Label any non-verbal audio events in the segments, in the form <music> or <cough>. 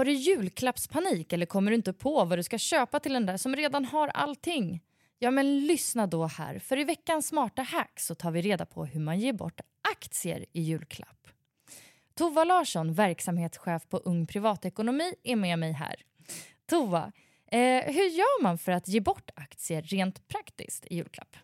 Har du julklappspanik eller kommer du inte på vad du ska köpa till den där som redan har allting? Ja, men lyssna då här, för i veckans smarta hack så tar vi reda på hur man ger bort aktier i julklapp. Tova Larsson, verksamhetschef på Ung Privatekonomi, är med mig här. Tova, eh, hur gör man för att ge bort aktier rent praktiskt i julklapp?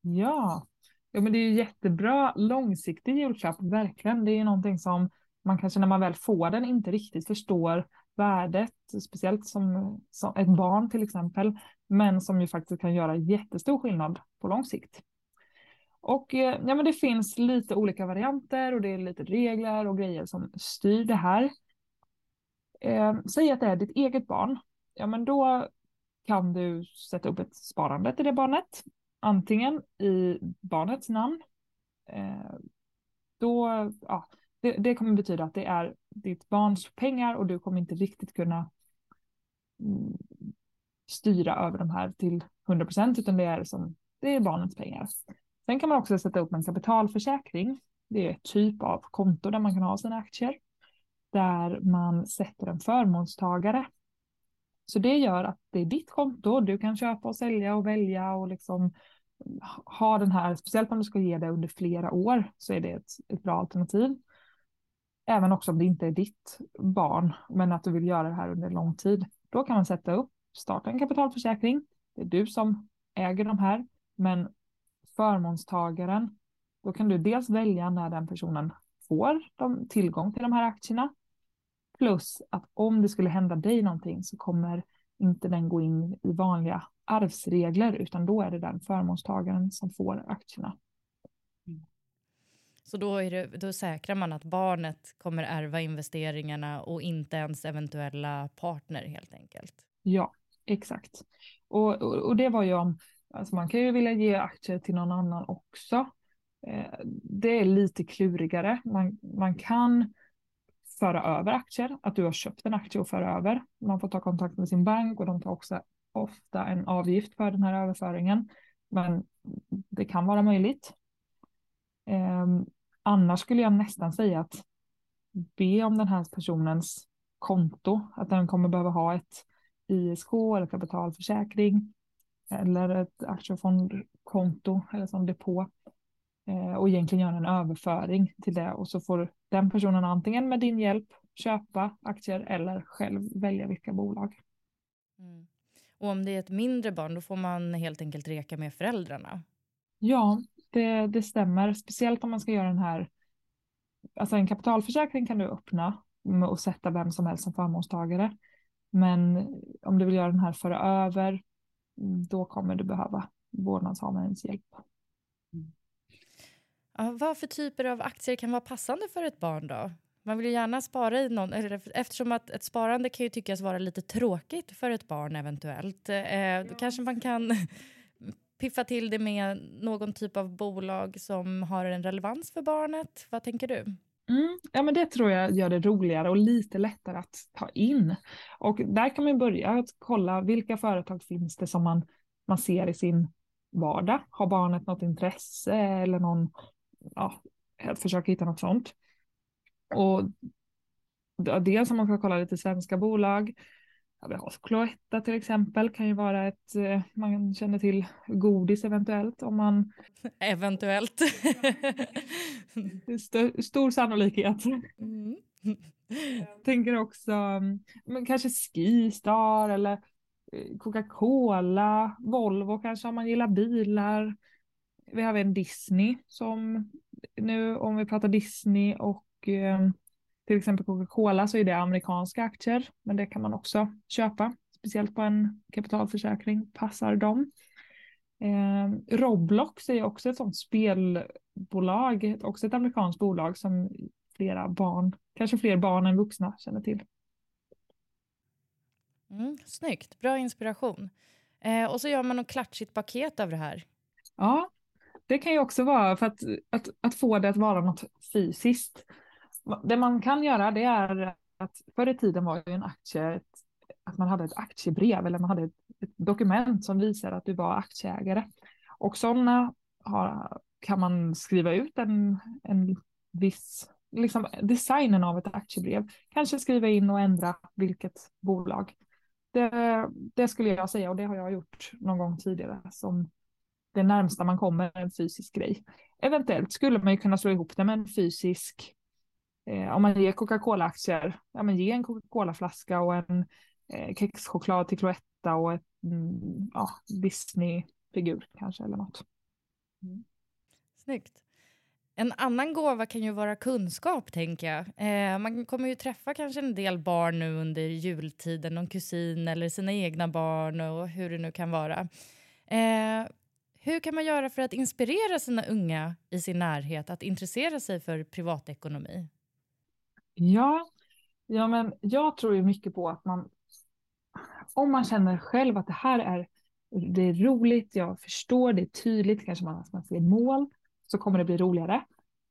Ja, ja men det är ju jättebra långsiktig julklapp, verkligen. Det är ju någonting som man kanske när man väl får den inte riktigt förstår värdet, speciellt som, som ett barn till exempel, men som ju faktiskt kan göra jättestor skillnad på lång sikt. Och eh, ja, men det finns lite olika varianter och det är lite regler och grejer som styr det här. Eh, säg att det är ditt eget barn, ja men då kan du sätta upp ett sparande till det barnet, antingen i barnets namn, eh, då, ja, det, det, kommer betyda att det är ditt barns pengar och du kommer inte riktigt kunna mm, styra över de här till 100 procent utan det är som det är barnets pengar. Sen kan man också sätta upp en kapitalförsäkring. Det är ett typ av konto där man kan ha sina aktier. Där man sätter en förmånstagare. Så det gör att det är ditt konto. Du kan köpa och sälja och välja och liksom ha den här, speciellt om du ska ge det under flera år så är det ett, ett bra alternativ. Även också om det inte är ditt barn, men att du vill göra det här under lång tid. Då kan man sätta upp, starta en kapitalförsäkring. Det är du som äger de här, men förmånstagaren, då kan du dels välja när den personen får de, tillgång till de här aktierna. Plus att om det skulle hända dig någonting så kommer inte den gå in i vanliga arvsregler, utan då är det den förmånstagaren som får aktierna. Så då, är det, då säkrar man att barnet kommer ärva investeringarna och inte ens eventuella partner helt enkelt. Ja, exakt. Och, och, och det var ju om, alltså man kan ju vilja ge aktier till någon annan också. Eh, det är lite klurigare. Man, man kan föra över aktier, att du har köpt en aktie och för över. Man får ta kontakt med sin bank och de tar också ofta en avgift för den här överföringen. Men det kan vara möjligt. Um, annars skulle jag nästan säga att be om den här personens konto, att den kommer behöva ha ett ISK eller kapitalförsäkring eller ett aktiefondkonto eller som depå eh, och egentligen göra en överföring till det och så får den personen antingen med din hjälp köpa aktier eller själv välja vilka bolag. Mm. Och om det är ett mindre barn då får man helt enkelt reka med föräldrarna? Ja, det, det stämmer. Speciellt om man ska göra den här, alltså en kapitalförsäkring kan du öppna och sätta vem som helst som förmånstagare. Men om du vill göra den här föra över, då kommer du behöva vårdnadshavarens hjälp. Ja, vad för typer av aktier kan vara passande för ett barn då? Man vill ju gärna spara i någon, eftersom att ett sparande kan ju tyckas vara lite tråkigt för ett barn eventuellt. Eh, då kanske man kan piffa till det med någon typ av bolag som har en relevans för barnet. Vad tänker du? Mm, ja, men det tror jag gör det roligare och lite lättare att ta in. Och där kan man börja att kolla vilka företag finns det som man, man ser i sin vardag. Har barnet något intresse eller någon, ja, att försöka hitta något sånt. Och dels om man ska kolla lite svenska bolag. Ja, vi har Cloetta till exempel, kan ju vara ett, eh, man känner till godis eventuellt om man... <laughs> Eventuellt. <laughs> St stor sannolikhet. Mm. Tänker också, men kanske Skistar eller eh, Coca-Cola, Volvo kanske om man gillar bilar. Vi har en Disney som nu om vi pratar Disney och eh, till exempel Coca-Cola så är det amerikanska aktier, men det kan man också köpa, speciellt på en kapitalförsäkring, passar dem. Eh, Roblox är också ett sånt spelbolag, också ett amerikanskt bolag som flera barn, kanske fler barn än vuxna känner till. Mm, snyggt, bra inspiration. Eh, och så gör man något klatschigt paket av det här. Ja, det kan ju också vara för att, att, att få det att vara något fysiskt. Det man kan göra det är att förr i tiden var ju en aktie att man hade ett aktiebrev eller man hade ett, ett dokument som visar att du var aktieägare. Och sådana har, kan man skriva ut en, en viss, liksom designen av ett aktiebrev. Kanske skriva in och ändra vilket bolag. Det, det skulle jag säga och det har jag gjort någon gång tidigare som det närmsta man kommer en fysisk grej. Eventuellt skulle man ju kunna slå ihop det med en fysisk, eh, om man ger Coca-Cola-aktier, ja men ge en Coca-Cola-flaska och en eh, kexchoklad till Cloetta och ett mm, ja, Disney-figur kanske eller något. Mm. Snyggt. En annan gåva kan ju vara kunskap, tänker jag. Eh, man kommer ju träffa kanske en del barn nu under jultiden, någon kusin eller sina egna barn och hur det nu kan vara. Eh, hur kan man göra för att inspirera sina unga i sin närhet att intressera sig för privatekonomi? Ja, ja men jag tror ju mycket på att man, om man känner själv att det här är, det är roligt, jag förstår, det är tydligt, kanske man, har ett mål, så kommer det bli roligare.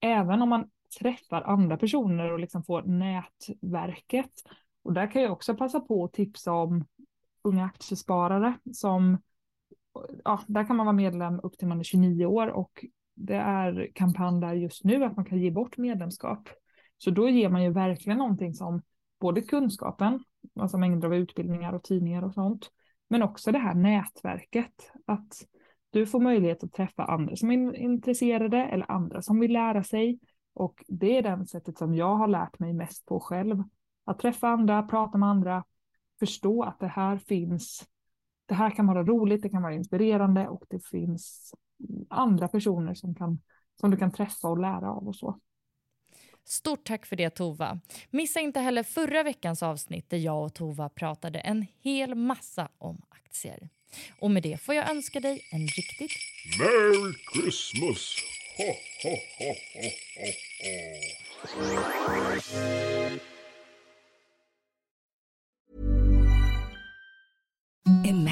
Även om man träffar andra personer och liksom får nätverket. Och där kan jag också passa på att tipsa om unga aktiesparare som ja, där kan man vara medlem upp till man är 29 år och det är kampanj där just nu att man kan ge bort medlemskap. Så då ger man ju verkligen någonting som både kunskapen, alltså mängder av utbildningar och tidningar och sånt, men också det här nätverket. Att du får möjlighet att träffa andra som är intresserade eller andra som vill lära sig. Och det är det sättet som jag har lärt mig mest på själv. Att träffa andra, prata med andra, förstå att det här finns det här kan vara roligt, det kan vara inspirerande och det finns andra personer som, kan, som du kan träffa och lära av och så. Stort tack för det Tova. Missa inte heller förra veckans avsnitt där jag och Tova pratade en hel massa om aktier. Och med det får jag önska dig en riktigt Merry Christmas! Ho, ho, ho, Imagine